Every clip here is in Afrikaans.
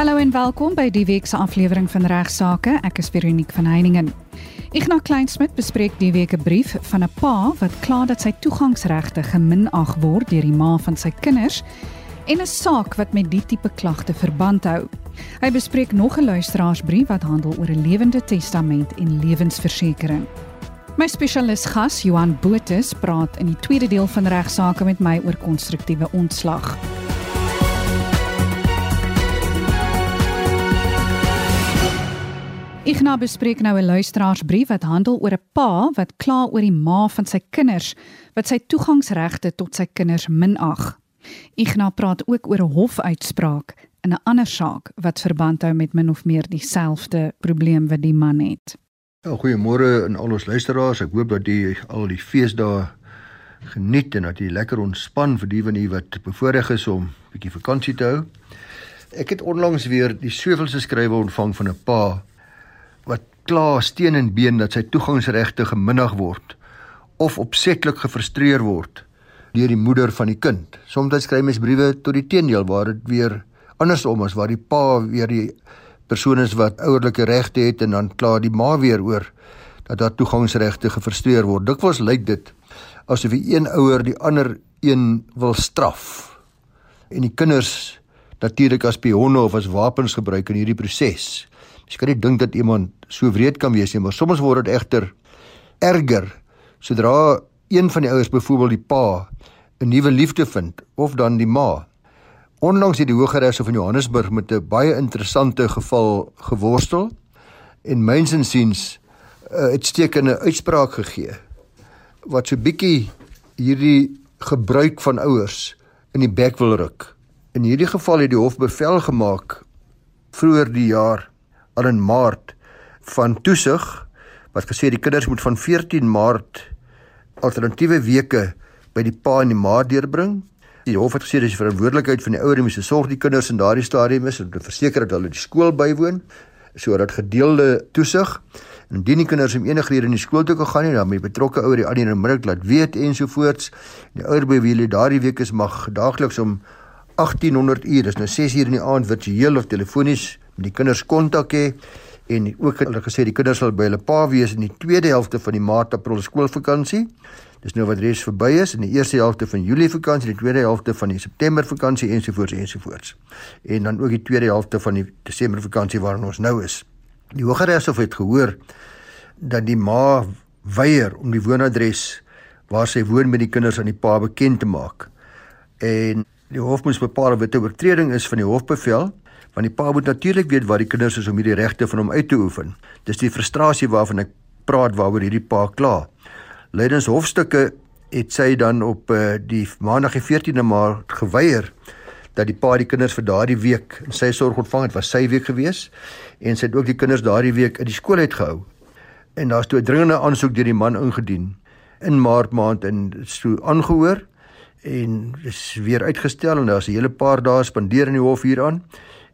Hallo en welkom by die week se aflewering van Regsake. Ek is Veronique van Heiningen. Ignas Kleinsmid bespreek die week 'n brief van 'n pa wat kla dat sy toegangsregte geminag word deur die ma van sy kinders en 'n saak wat met die tipe klagte verband hou. Hy bespreek nog 'n luisteraarsbrief wat handel oor 'n lewende testament en lewensversekering. My spesialis gas, Johan Botha, praat in die tweede deel van Regsake met my oor konstruktiewe ontslag. Ignas bespreek nou 'n luisteraarsbrief wat handel oor 'n pa wat kla oor die ma van sy kinders wat sy toegangsregte tot sy kinders minag. Ignas praat ook oor 'n hofuitspraak in 'n ander saak wat verband hou met min of meer dieselfde probleem wat die man het. Ja, goeiemôre aan al ons luisteraars. Ek hoop dat julle al die feesdae geniet en dat julle lekker ontspan vir die van julle wat bevoorreg is om 'n bietjie vakansie te hou. Ek het onlangs weer die sovelse skrywe ontvang van 'n pa wat kla steen en been dat sy toegangsregte geminnig word of opsetlik gefrustreer word deur die moeder van die kind. Soms skryf mens briewe tot die teendeel waar dit weer andersom is waar die pa weer die persoon is wat ouerlike regte het en dan kla die ma weer oor dat daar toegangsregte gefrustreer word. Dikwels lyk dit asof die een ouer die ander een wil straf en die kinders natuurlik as pionne of as wapens gebruik in hierdie proses. Jy kan nie dink dat iemand so wreed kan wees nie, maar soms word dit egter erger sodra een van die ouers, byvoorbeeld die pa, 'n nuwe liefde vind of dan die ma. Onlangs het die Hooggeregshof in Johannesburg met 'n baie interessante geval geworstel en myns insiens 'n uh, uitstekende uitspraak gegee wat so bietjie hierdie gebruik van ouers in die bek wil ruk. In hierdie geval het die hof bevel gemaak vroeër die jaar al in Maart van toesig wat gesê die kinders moet van 14 Maart alternatiewe weke by die pa en die ma deurbring. Die hof het gesê dis die verantwoordelikheid van die ouer om te sorg die kinders in daardie stadium is om te verseker dat hulle die skool bywoon sodat gedeelde toesig en indien die kinders om enige rede in die skool toe kan gaan nie dan moet die betrokke ouer die ander onmiddellik laat weet ensovoorts. Die ouer by wie hulle daardie week is mag daagliks om 1800 uur, dis nou 6 uur in die aand virtueel of telefonies met die kinders kontak hê en ook hulle gesê die kinders sal by hulle pa wees in die tweede helfte van die maart april skoolvakansie. Dis nou wat reeds verby is in die eerste helfte van julie vakansie, die tweede helfte van die september vakansie ensovoorts ensovoorts. En dan ook die tweede helfte van die desember vakansie waarin ons nou is. Die Hooggeregshof het gehoor dat die ma weier om die woonadres waar sy woon met die kinders aan die pa bekend te maak. En die hof moes bepaal of dit 'n oortreding is van die hofbevel want die pa moet natuurlik weet wat die kinders is om hierdie regte van hom uit te oefen. Dis die frustrasie waarvan ek praat waaroor hierdie pa kla. Leidens hofstukke het sy dan op uh, die maandag die 14de maart geweier dat die pa die kinders vir daardie week in sy sorg ontvang het was sy week gewees en sy het ook die kinders daardie week in die skool uitgehou. En daar's toe 'n dringende aansoek deur die man ingedien in maart maand en so aangehoor en is weer uitgestel en daar's 'n hele paar dae spandeer in die hof hieraan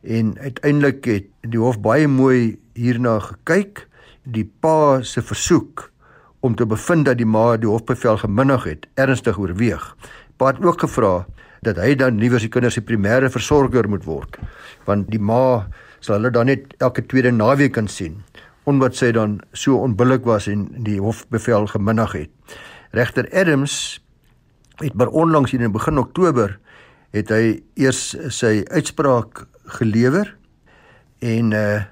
en uiteindelik het die hof baie mooi hierna gekyk. Die pa se versoek om te bevind dat die ma die hofbevel geminnig het ernstig oorweeg. Pa het ook gevra dat hy dan liewer sy kinders se primêre versorger moet word want die ma sal hulle dan net elke tweede naweek kan sien omdat sy dan so onbillik was en die hofbevel geminnig het. Regter Adams het maar onlangs hier in begin Oktober het hy eers sy uitspraak gelewer en uh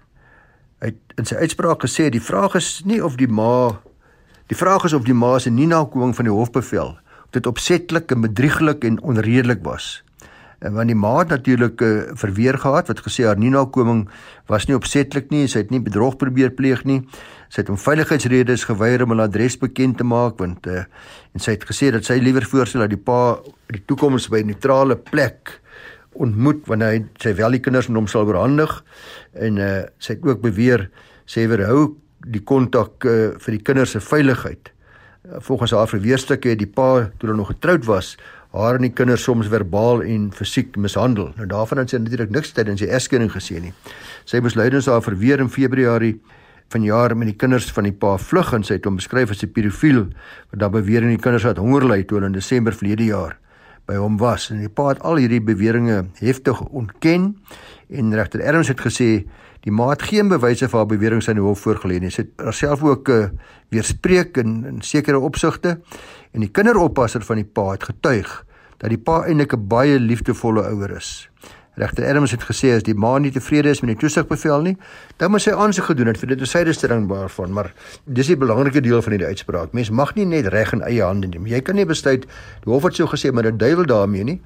hy het in sy uitspraak gesê die vraag is nie of die ma die vraag is of die ma se nie nakoming van die hofbevel dit opsetlik en bedrieglik en onredelik was. En want die ma het natuurlik uh, verweer gehad wat gesê haar nie nakoming was nie opsetlik nie, sy het nie bedrog probeer pleeg nie. Sy het om veiligheidsredes geweier om 'n adres bekend te maak want uh, en sy het gesê dat sy liewer voorstel dat die pa die toekoms by 'n neutrale plek ontmoet wanneer hy sy wel die kinders met hom sal oorhandig en uh, sy het ook beweer sê verhou die kontak uh, vir die kinders se veiligheid. Uh, volgens haar verweerstukke het die pa toe hulle nog getroud was, haar en die kinders soms verbaal en fisiek mishandel. Nou daarvan het sy natuurlik niks tydens sy egskeiding gesê nie. Sy moes lydens haar verweer in Februarie vanjaar met die kinders van die pa vlug en sy het hom beskryf as 'n pedofiel wat dan beweer en die kinders het honger ly toe in Desember verlede jaar by hom was en die pa het al hierdie beweringe heftig ontken en regter Erms het gesê die ma het geen bewyse vir haar beweringe aan die hof voorgelê nie. Sy het haarself ook uh, weerspreek in, in sekere opsigte en die kinderoppasser van die pa het getuig dat die pa eintlik 'n baie liefdevolle ouer is. Regter Adams het gesê as die ma nie tevrede is met die toesigbevel nie, dan moet sy aansoek gedoen het vir dit sy stelling waarvan, maar dis die belangrike deel van hierdie uitspraak. Mens mag nie net reg in eie hande neem. Jy kan nie besluit die hof het so gesê maar die duiwel daarmee nie.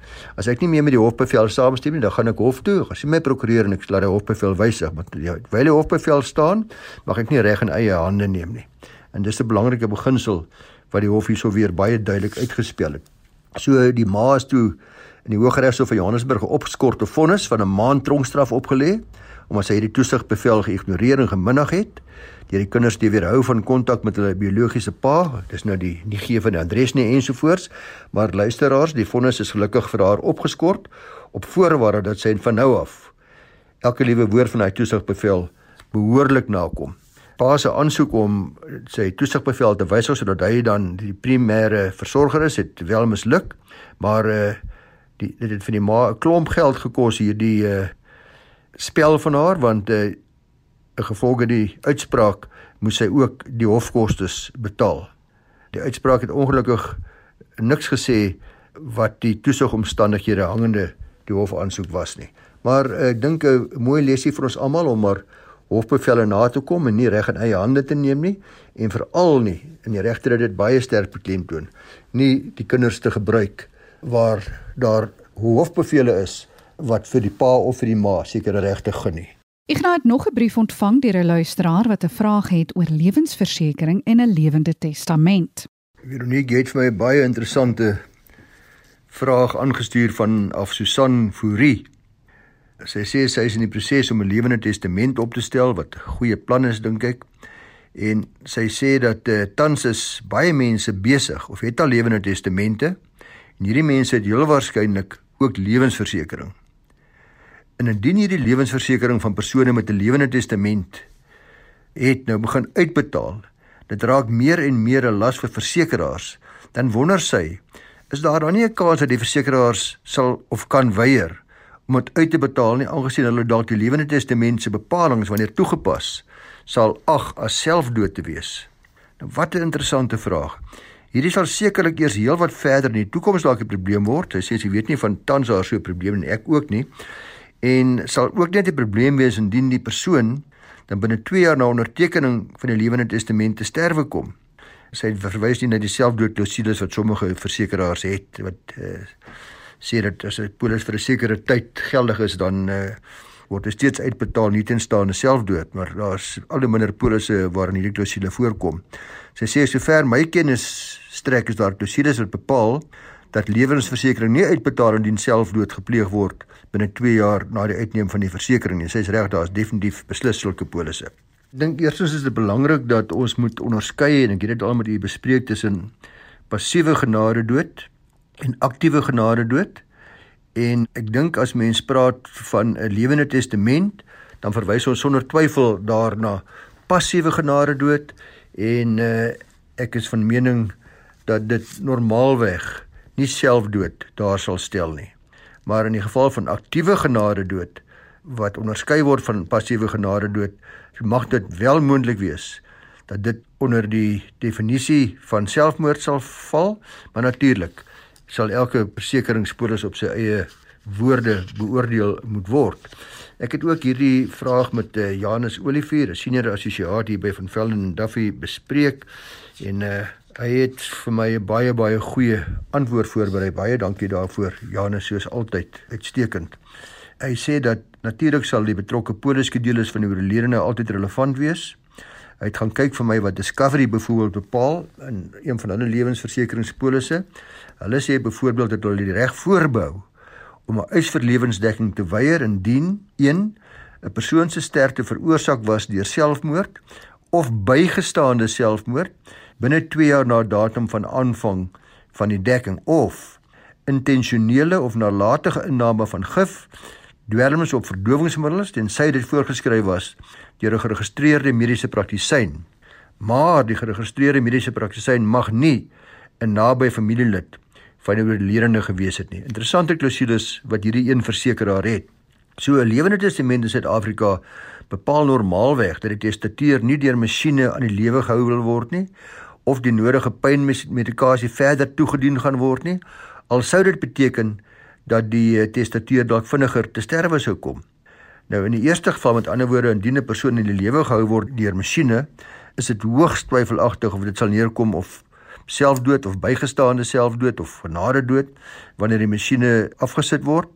As ek nie meer met die hofbevel saamstem nie, dan gaan ek hof toe. As jy my prokureur en ek laat die hofbevel wysig, maar ja, wyl die hofbevel staan, mag ek nie reg in eie hande neem nie. En dis 'n belangrike beginsel wat die hof hierso weer baie duidelik uitgespel het. So die ma is toe in die Hooggeregshof van Johannesburg 'n opskorte vonnis van 'n maand tronkstraf opgelê omdat sy hierdie toesigbevel geïgnoreer en geminnig het deur die kinders te weerhou van kontak met hulle biologiese pa. Dis nou die nie gee van die adres nie ensovoorts, maar luisteraars, die vonnis is gelukkig vir haar opgeskort op voorwaarde dat sy van nou af elke liewe woord van hy toesigbevel behoorlik nakom. Pa se aansoek om sy toesigbevel te wysig sodat hy dan die primêre versorger is, het wel misluk, maar uh, die dit het vir die ma 'n klomp geld gekos hierdie uh spel van haar want uh, 'n gevolge die uitspraak moes sy ook die hofkoste betaal. Die uitspraak het ongelukkig niks gesê wat die toesigomstandighede hangende die hof aansoek was nie. Maar uh, ek dink 'n mooi lesie vir ons almal om maar hofbevele na te kom en nie reg in eie hande te neem nie en veral nie in die regter het dit baie sterk beklemtoon nie die kinders te gebruik waar daar hoofbevele is wat vir die pa of vir die ma sekere regte gun nie. Ignas het nog 'n brief ontvang deur 'n luisteraar wat 'n vraag het oor lewensversekering en 'n lewende testament. Veronique het vir my baie interessante vraag aangestuur van af Susan Fourie. Sy sê sy is in die proses om 'n lewende testament op te stel wat 'n goeie plan is dink ek. En sy sê dat uh, tans is baie mense besig of het al lewende testamente En hierdie mense het heel waarskynlik ook lewensversekering. En indien hierdie lewensversekering van persone met 'n lewende testament het nou begin uitbetaal, dit raak meer en meer 'n las vir versekeraars, dan wonder sy, is daar dan nie 'n kans dat die versekeraars sal of kan weier om dit uit te betaal nie aangesien hulle dalk die lewende testament se bepalinge wanneer toegepas sal ag as selfdood te wees. Nou wat 'n interessante vraag. Hierdie sal sekerlik eers heelwat verder in die toekoms dalk 'n probleem word. Sy sê sy weet nie van tans daar so 'n probleem en ek ook nie. En sal ook net 'n probleem wees indien die persoon dan binne 2 jaar na ondertekening van die lewende testament te sterwe kom. Sy verwys nie na die selfdoodklousules wat sommige versekeraars het wat uh, sê dat as 'n polis vir 'n sekere tyd geldig is dan uh, word dit steeds uitbetaal nie teenstaande selfdood, maar daar's al hoe minder polisse waarin hierdie klousule voorkom. Sy sê sover my kennis strek is daar klousules wat bepaal dat lewensversekering nie uitbetaal indien selfdood gepleeg word binne 2 jaar na die uitneem van die versekering nie. Sy sê reg daar's definitief beslis sulke polisse. Ek dink eerstens is dit belangrik dat ons moet onderskei en ek het dit al met u bespreek tussen passiewe genade dood en aktiewe genade dood. En ek dink as mens praat van 'n lewende testament, dan verwys ons sonder twyfel daarna passiewe genade dood en uh, ek is van mening dat dit normaalweg nie selfdood daar sal stel nie. Maar in die geval van aktiewe genade dood wat onderskei word van passiewe genade dood, mag dit wel moontlik wees dat dit onder die definisie van selfmoord sal val, maar natuurlik sal elke versekeringspolis op sy eie woorde beoordeel moet word. Ek het ook hierdie vraag met uh, Janus Olivier, 'n senior assosiaat hier by Van Velden en Duffy bespreek en uh, hy het vir my 'n baie baie goeie antwoord voorberei. Baie dankie daarvoor. Janus soos altyd uitstekend. Hy sê dat natuurlik sal die betrokke poliskedules van die oorledene altyd relevant wees. Hy het gaan kyk vir my wat Discovery byvoorbeeld bepaal in een van hulle lewensversekeringspolisse. Hulle sê byvoorbeeld dat hulle die reg voorbou om 'n eisverlewensdekking te weier indien 1 'n persoon se sterfte veroorsaak was deur selfmoord of bygestaande selfmoord binne 2 jaar na datum van aanvang van die dekking of intentionele of nalatige inname van gif dwelms op verdowingsmiddels tensy dit voorgeskryf was deur 'n geregistreerde mediese praktisyn maar die geregistreerde mediese praktisyn mag nie 'n naby familielid van die oorledene gewees het nie. Interessante klousules wat hierdie een versekeraar het. So 'n lewende testament in Suid-Afrika bepaal normaalweg dat die testateur nie deur masjiene aan die lewe gehou wil word nie of die nodige pynmedikasie verder toegedien gaan word nie. Al sou dit beteken dat die eh, testateur dalk vinniger te sterwe sou kom. Nou in die eerste geval met ander woorde indien 'n persoon in die lewe gehou word deur masjiene, is dit hoogs twyfelagtig of dit sal neerkom of selfdood of bygestaande selfdood of genade dood wanneer die masjiene afgesit word.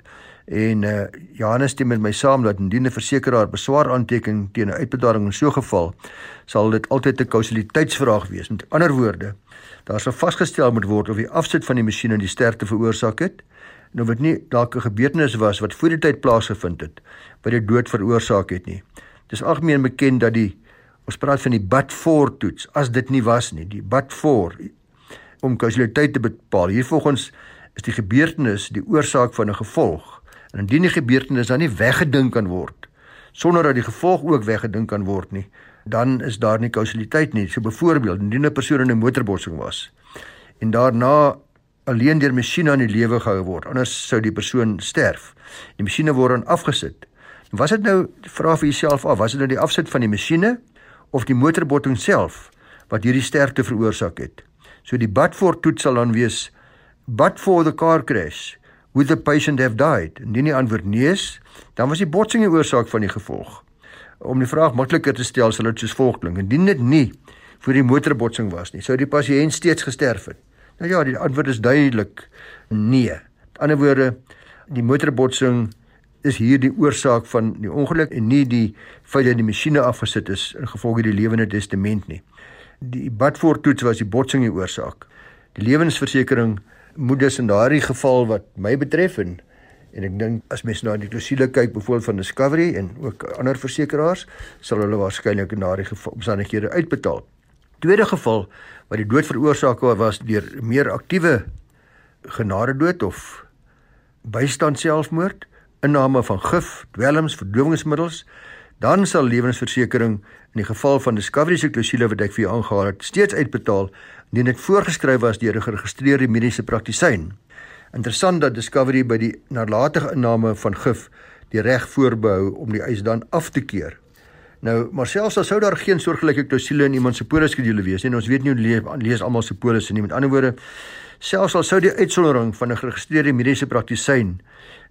En uh, Johannes stem met my saam dat indien 'n versekeraar beswaar aanteken teen 'n uitbetaling in so 'n geval, sal dit altyd 'n kausaliteitsvraag wees. Met ander woorde, daar sal vasgestel moet word of die afsit van die masjien die sterfte veroorsaak het en of dit nie dalk 'n gebeurtenis was wat voor die tyd plaasgevind het wat die dood veroorsaak het nie. Dis algemeen bekend dat die ons praat van die but for toets as dit nie was nie, die but for om kausaliteit te bepaal. Hier volgens is die gebeurtenis die oorsaak van 'n gevolg. En indien die gebeurtenis dan nie weggedink kan word sonder dat die gevolg ook weggedink kan word nie, dan is daar nie kausaliteit nie. So byvoorbeeld, indien 'n persoon in 'n motorbotsing was en daarna alleen deur masjiene aan die lewe gehou word, anders sou die persoon sterf. Die masjiene word dan afgesit. Was dit nou vra vir jouself af, was dit nou die afsit van die masjiene of die motorbotsing self wat hierdie sterfte veroorsaak het? So die but for toets sal dan wees but for the car crash would the patient have died? Indien die antwoord nee is, dan was die botsing die oorsaak van die gevolg. Om die vraag makliker te stel, sal dit soos volg klink: Indien dit nie vir die motorbotsing was nie, sou die pasiënt steeds gesterf het. Nou ja, die antwoord is duidelik nee. Met ander woorde, die motorbotsing is hier die oorsaak van die ongeluk en nie die feit dat die masjiene afgesit is in gevolg die lewende testament nie. Die badvoortoets was die botsing die oorsaak. Die lewensversekering moet dus in daardie geval wat my betref en en ek dink as mens na die klousule kyk byvoorbeeld van Discovery en ook ander versekerings sal hulle waarskynlik in daardie omstandighede uitbetaal. Tweede geval wat die dood veroorsaak was deur meer aktiewe genadedood of bystand selfmoord, inname van gif, dwelms, verdowingsmiddels, dan sal lewensversekering in die geval van Discovery se klousule wat ek vir jou aangehaal het, steeds uitbetaal indien dit voorgeskryf was deur 'n geregistreerde mediese praktisyn. Interessant dat Discovery by die nalatige inname van gif die reg voorbehou om die eis dan af te keer. Nou, maar selfs al sou daar geen soortgelyke klousule in iemand se poliskedule wees nie, en ons weet nie hoe lees, lees almal se polisse nie. Met ander woorde, selfs al sou die uitsondering van 'n geregistreerde mediese praktisyn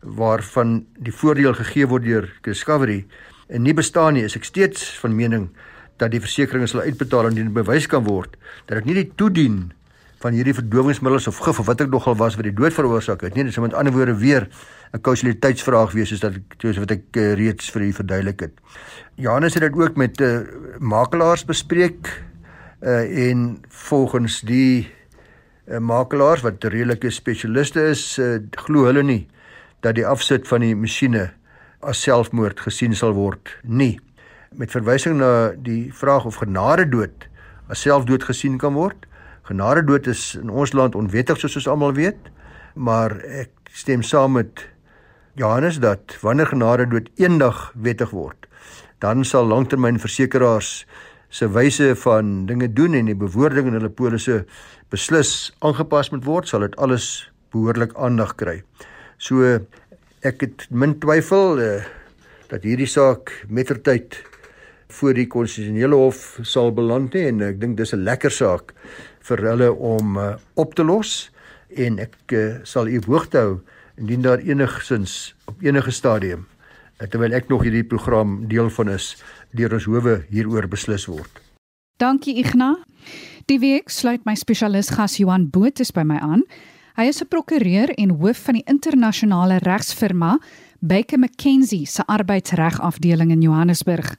waarvan die voordeel gegee word deur Discovery en nie bestaan nie, is ek steeds van mening dat die versekerings sal uitbetaal indien bewys kan word dat dit nie die toedien van hierdie verdowingsmiddels of gif of wat ek nogal was wat die dood veroorsaak het nie dis met ander woorde weer 'n kausaliteitsvraag wees soos dat soos wat ek uh, reeds vir u verduidelik het. Johannes het dit ook met uh, makelaars bespreek uh, en volgens die uh, makelaars wat redelike spesialiste is uh, glo hulle nie dat die afsit van die masjiene as selfmoord gesien sal word nie met verwysing na die vraag of genade dood as selfdood gesien kan word. Genade dood is in ons land onwettig soos ons almal weet, maar ek stem saam met Johannes dat wanneer genade dood eendag wettig word, dan sal langtermynversekeraars se wyse van dinge doen en die bewoording in hulle polisse beslis aangepas moet word, sal dit alles behoorlik aandag kry. So ek het min twyfel uh, dat hierdie saak mettertyd voor die konstitusionele hof sal beland nie en ek dink dis 'n lekker saak vir hulle om uh, op te los en ek uh, sal u hoogte hou indien daar enigsins op enige stadium uh, terwyl ek nog hierdie program deel van is deur ons howe hieroor beslis word. Dankie Igna. Die week sluit my spesialis gas Johan Botha by my aan. Hy is 'n prokureur en hoof van die internasionale regsfirma Baker McKenzie se arbeidsregafdeling in Johannesburg.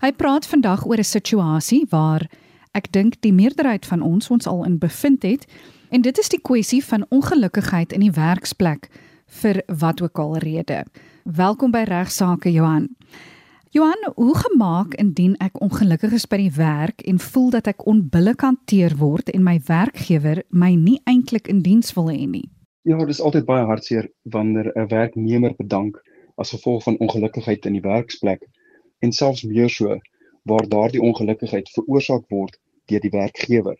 Hy praat vandag oor 'n situasie waar ek dink die meerderheid van ons ons al in bevind het en dit is die kwessie van ongelukkigheid in die werksplek vir wat ook al rede. Welkom by regsaake Johan. Johan, hoe gemaak indien ek ongelukkig is by die werk en voel dat ek onbillik hanteer word en my werkgewer my nie eintlik in diens wil hê nie? Ja, dit is altyd baie hartseer wanneer 'n werknemer bedank as gevolg van ongelukkigheid in die werksplek en selfs meer so waar daardie ongelukkigheid veroorsaak word deur die werkgewer.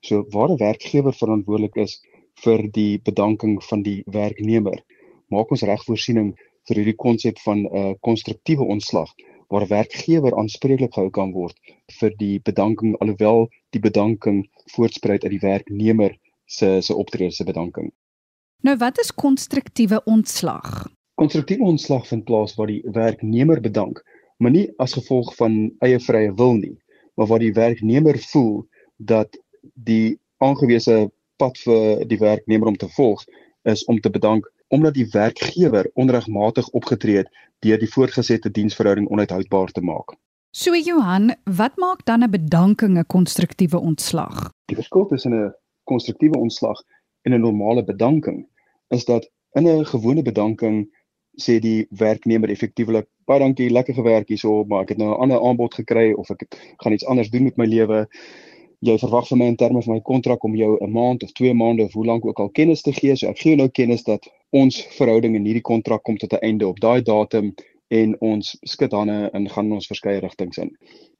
So waar 'n werkgewer verantwoordelik is vir die bedanking van die werknemer, maak ons reg voorsiening vir hierdie konsep van 'n uh, konstruktiewe ontslag waar werkgewer aanspreeklik gehou kan word vir die bedanking alhoewel die bedanking voortspruit uit die werknemer se se optrede se bedanking. Nou wat is konstruktiewe ontslag? Konstruktiewe ontslag vind plaas waar die werknemer bedank, maar nie as gevolg van eie vrye wil nie, maar waar die werknemer voel dat die aangewese pad vir die werknemer om te volg is om te bedank omdat die werkgewer onregmatig opgetree het deur die voortgesette diensverhouding onuithoudbaar te maak. So Johan, wat maak dan 'n bedanking 'n konstruktiewe ontslag? Die verskil tussen 'n konstruktiewe ontslag en 'n normale bedanking is dat in 'n gewone bedanking sê die werknemer effektiewelik baie dankie, lekker gewerk hierso, maar ek het nou 'n ander aanbod gekry of ek gaan iets anders doen met my lewe jy verwag van my in terme van my kontrak om jou 'n maand of 2 maande of hoe lank ook al kennis te gee. So ek gee jou nou kennis dat ons verhouding in hierdie kontrak kom tot 'n einde op daai datum en ons skud hande en gaan ons verskeie rigtings in.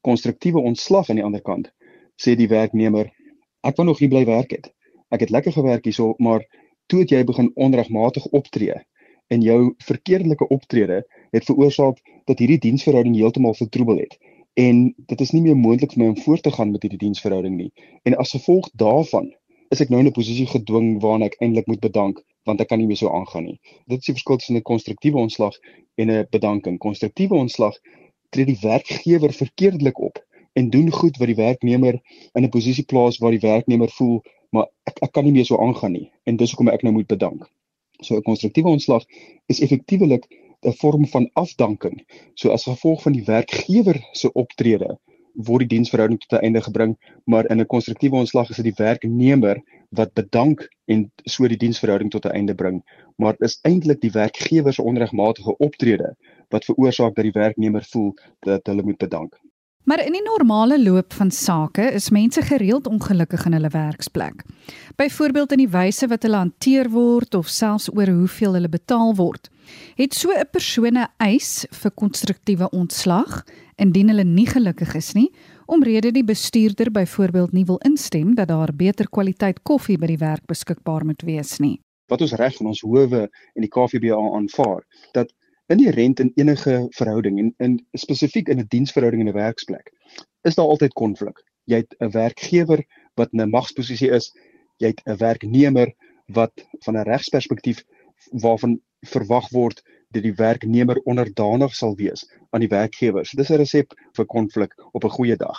Konstruktiewe ontslag aan die ander kant sê die werknemer ek wou nog hier bly werk het. Ek het lekker gewerk hierso, maar toe het jy begin onregmatig optree en jou verkeerdelike optrede het veroorsaak dat hierdie diensverhouding heeltemal vertroebel het en dit is nie meer moontlik vir my om voort te gaan met hierdie diensverhouding nie. En as gevolg daarvan is ek nou in 'n posisie gedwing waarna ek eintlik moet bedank want ek kan nie meer so aangaan nie. Dit is die verskil tussen 'n konstruktiewe ontslag en 'n bedanking. Konstruktiewe ontslag tree die werkgewer verkeerdelik op en doen goed wat die werknemer in 'n posisie plaas waar die werknemer voel maar ek ek kan nie meer so aangaan nie en dis hoekom ek nou moet bedank. So 'n konstruktiewe ontslag is effektiewelik 'n vorm van afdanking. So as gevolg van die werkgewer se optrede word die diensverhouding tot 'n einde gebring, maar in 'n konstruktiewe ontslag is dit die werknemer wat bedank en so die diensverhouding tot 'n einde bring. Maar dit is eintlik die werkgewer se onregmatige optrede wat veroorsaak dat die werknemer voel dat hulle moet bedank. Maar in die normale loop van sake is mense gereeld ongelukkig in hulle werksplek. Byvoorbeeld in die wyse wat hulle hanteer word of selfs oor hoeveel hulle betaal word. Het so 'n persoon 'n eis vir konstruktiewe ontslag indien hulle nie gelukkig is nie, omrede die bestuurder byvoorbeeld nie wil instem dat daar beter kwaliteit koffie by die werk beskikbaar moet wees nie. Wat ons reg van ons howe en die KVBA aanvaar, dat inherent in enige verhouding en in spesifiek in 'n diensverhouding in 'n werksplek is daar altyd konflik. Jy het 'n werkgewer wat in 'n magsposisie is, jy het 'n werknemer wat van 'n regsperspektief waarvan verwag word dat die werknemer onderdanig sal wees aan die werkgewer. So dis 'n resep vir konflik op 'n goeie dag.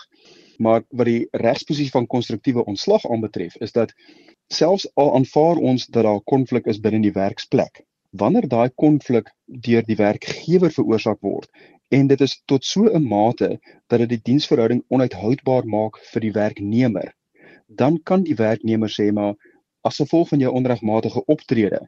Maar wat die regsposisie van konstruktiewe ontslag aanbetref, is dat selfs al aanvaar ons dat daar konflik is binne die werksplek, wanneer daai konflik deur die werkgewer veroorsaak word en dit is tot so 'n mate dat dit die diensverhouding onuithoudbaar maak vir die werknemer dan kan die werknemer sê maar as gevolg van jou onregmatige optrede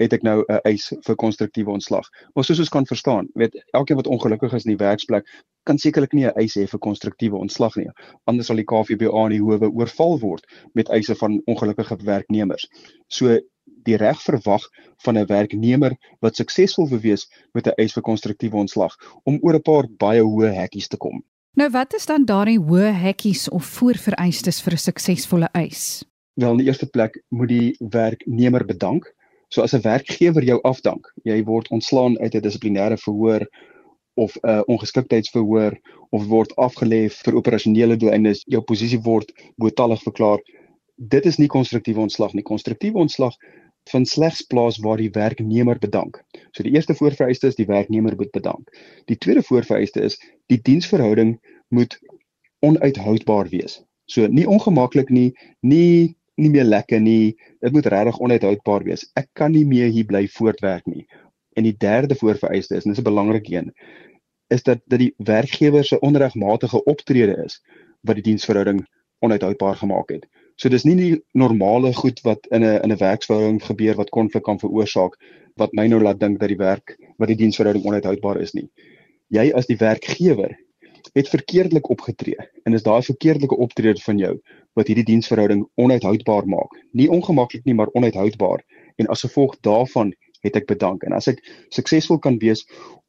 het ek nou 'n eis vir konstruktiewe ontslag. Maar soos ons kan verstaan, weet elkeen wat ongelukkig is in die werksplek kan sekerlik nie 'n eis hê vir konstruktiewe ontslag nie. Anders sal die KVBA in die howe oorval word met eise van ongelukkige werknemers. So die reg verwag van 'n werknemer wat suksesvol bewees met 'n eis vir konstruktiewe ontslag om oor 'n paar baie hoë hekkies te kom. Nou wat is dan daardie hoë hekkies of voorvereistes vir 'n suksesvolle eis? Wel in die eerste plek moet die werknemer bedank. So as 'n werkgewer jou afdank, jy word ontslaan uit 'n dissiplinêre verhoor of 'n uh, ongeskiktheidsverhoor of word afgelê vir operasionele doeleindes, jou posisie word bootalig verklaar. Dit is nie konstruktiewe ontslag nie. Konstruktiewe ontslag vind slegs plaas waar die werknemer bedank. So die eerste voorvereiste is die werknemer moet bedank. Die tweede voorvereiste is die diensverhouding moet onuithoudbaar wees. So nie ongemaklik nie, nie nie meer lekker nie. Dit moet regtig onuithoudbaar wees. Ek kan nie meer hier bly voortwerk nie. En die derde voorvereiste is, en dis 'n belangrike een, is dat dat die werkgewer se onregmatige optrede is wat die diensverhouding onuithoudbaar gemaak het. So dis nie die normale goed wat in 'n in 'n werksverhouding gebeur wat konflik kan veroorsaak wat my nou laat dink dat die werk wat die diensverhouding onuithoudbaar is nie. Jy as die werkgewer het verkeerdelik opgetree en is daai verkeerdelike optrede van jou wat hierdie diensverhouding onuithoudbaar maak. Nie ongemaklik nie, maar onuithoudbaar en as gevolg daarvan het ek bedank en as ek suksesvol kan wees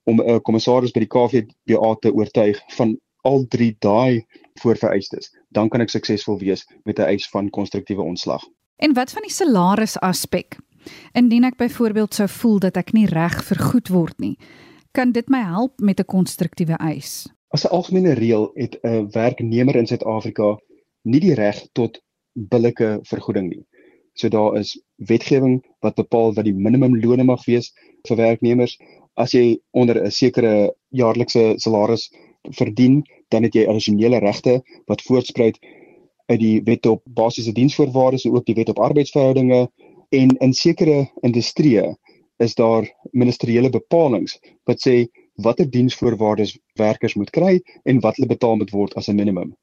om 'n kommissaris by die KVBA te oortuig van al drie daai voorvereistes, dan kan ek suksesvol wees met 'n eis van konstruktiewe ontslag. En wat van die salaris aspek? Indien ek byvoorbeeld sou voel dat ek nie reg vergoed word nie, kan dit my help met 'n konstruktiewe eis. As 'n algemene reël het 'n werknemer in Suid-Afrika nie die reg tot billike vergoeding nie. So daar is wetgewing wat bepaal wat die minimumloone mag wees vir werknemers. As jy onder 'n sekere jaarlikse salaris verdien, dan het jy addisionele regte wat voortspruit uit die wet op basiese diensvoorwaardes en ook die wet op arbeidsverhoudinge en in sekere industrieë is daar ministeriële bepalinge wat sê watter diensvoorwaardes werkers moet kry en wat hulle betaal moet word as 'n minimum.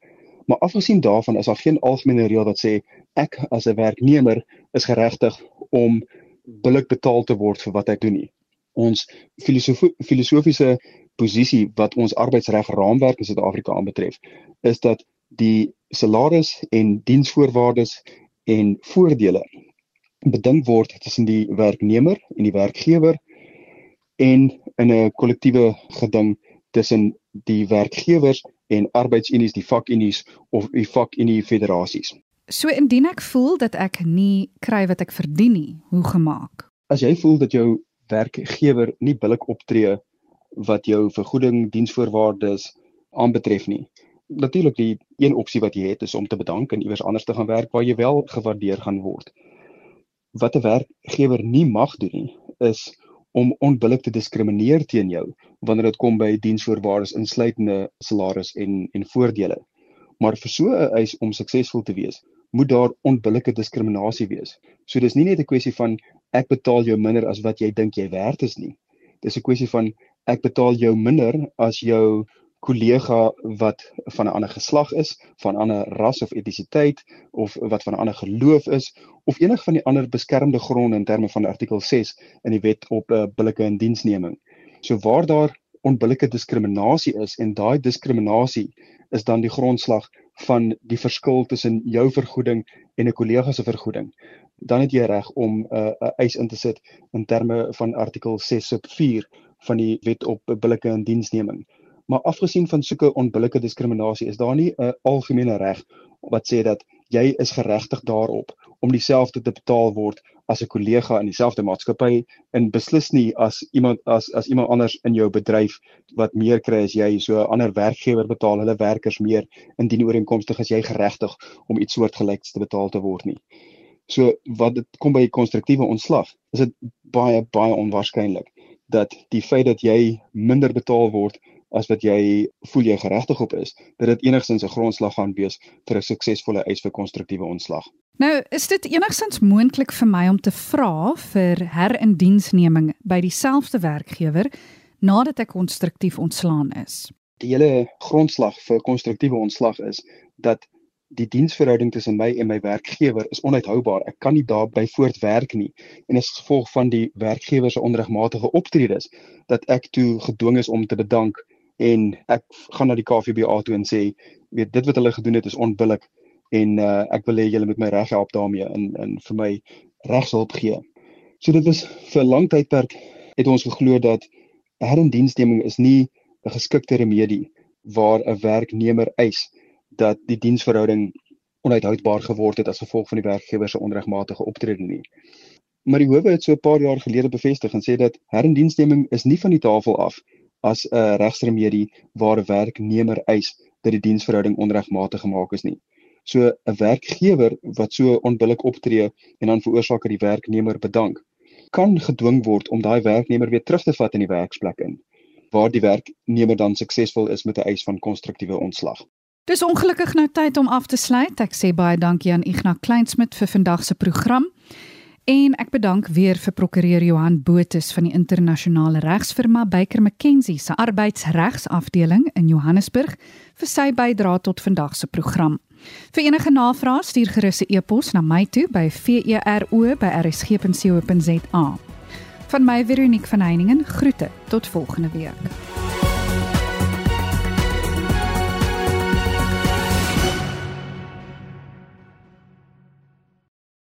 Maar afgesien daarvan is daar geen algemene reël wat sê ek as 'n werknemer is geregtig om billik betaal te word vir wat ek doen nie. Ons filosofiese posisie wat ons arbeidsreg raamwerk in Suid-Afrika aanbetref, is dat die salaris en diensvoorwaardes en voordele beding word tussen die werknemer en die werkgewer en in 'n kollektiewe geding tussen die werkgewers en arbeidsunies, die vakunies of die vakunie federasies. So indien ek voel dat ek nie kry wat ek verdien nie, hoe gemaak? As jy voel dat jou werkgewer nie billik optree wat jou vergoeding, diensvoorwaardes aanbetref nie. Natuurlik die een opsie wat jy het is om te bedank en iewers anders te gaan werk waar jy wel gewaardeer gaan word. Wat 'n werkgewer nie mag doen nie, is om onbillik te diskrimineer teen jou wanneer dit kom by diensvoorwaardes insluitende salaris en en voordele. Maar vir so 'n eis om suksesvol te wees, moet daar onbillike diskriminasie wees. So dis nie net 'n kwessie van ek betaal jou minder as wat jy dink jy werd is nie. Dis 'n kwessie van ek betaal jou minder as jou kollega wat van 'n ander geslag is, van 'n ander ras of etnisiteit of wat van 'n ander geloof is of enig van die ander beskermde gronde in terme van artikel 6 in die wet op 'n uh, billike indiensneming. So waar daar onbillike diskriminasie is en daai diskriminasie is dan die grondslag van die verskil tussen jou vergoeding en 'n kollega se vergoeding, dan het jy reg om 'n uh, eis in te sit in terme van artikel 6 sub 4 van die wet op billike indiensneming. Maar afgesien van sulke onbillike diskriminasie is daar nie 'n algemene reg wat sê dat jy is geregtig daarop om dieselfde te betaal word as 'n kollega in dieselfde maatskappy en beslis nie as iemand as as iemand anders in jou bedryf wat meer kry as jy so 'n ander werkgewer betaal hulle werkers meer indien ooreenkomstig as jy geregtig om iets soortgelyks te betaal te word nie. So wat dit kom by konstruktiewe ontslag, is dit baie baie onwaarskynlik dat die feit dat jy minder betaal word as wat jy voel jy geregtig op is, dat dit enigstens 'n grondslag gaan wees vir 'n suksesvolle eis vir konstruktiewe ontslag. Nou, is dit enigstens moontlik vir my om te vra vir herindiensneming by dieselfde werkgewer nadat ek konstruktief ontslaan is? Die hele grondslag vir konstruktiewe ontslag is dat die diensverhouding tussen my en my werkgewer is onuithoubaar. Ek kan nie daarby voortwerk nie en as gevolg van die werkgewer se onregmatige optredes dat ek toe gedwing is om te bedank en ek gaan na die KVBA toe en sê weet dit wat hulle gedoen het is onbillik en uh, ek wil hê julle moet my reg help daarmee en en vir my regshulp gee. So dit was vir 'n lang tydperk het ons geglo dat herindiensneming is nie 'n geskikte remedie waar 'n werknemer eis dat die diensverhouding onuithoudbaar geword het as gevolg van die werkgewer se onregmatige optrede nie. Maar die howe het so 'n paar jaar gelede bevestig en sê dat herindiensneming is nie van die tafel af as 'n regsremedie waar 'n werknemer eis dat die diensverhouding onregmatig gemaak is nie. So 'n werkgewer wat so onbillik optree en dan veroorsaak dat die werknemer bedank, kan gedwing word om daai werknemer weer terug te vat in die werksplek in waar die werknemer dan suksesvol is met 'n eis van konstruktiewe ontslag. Dis ongelukkig nou tyd om af te sluit. Ek sê baie dankie aan Ignas Kleinsmid vir vandag se program. En ek bedank weer vir prokureur Johan Botus van die internasionale regsfirma Baker McKenzie se arbeidsregsafdeling in Johannesburg vir sy bydrae tot vandag se program. Vir enige navrae stuur gerus 'n e-pos na my toe by vero@rsg.co.za. Van my Veronique van Heiningen groete tot volgende week.